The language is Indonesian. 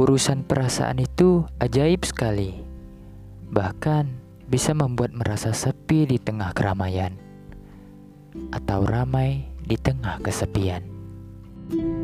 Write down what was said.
Urusan perasaan itu ajaib sekali. Bahkan bisa membuat merasa sepi di tengah keramaian atau ramai di tengah kesepian. thank you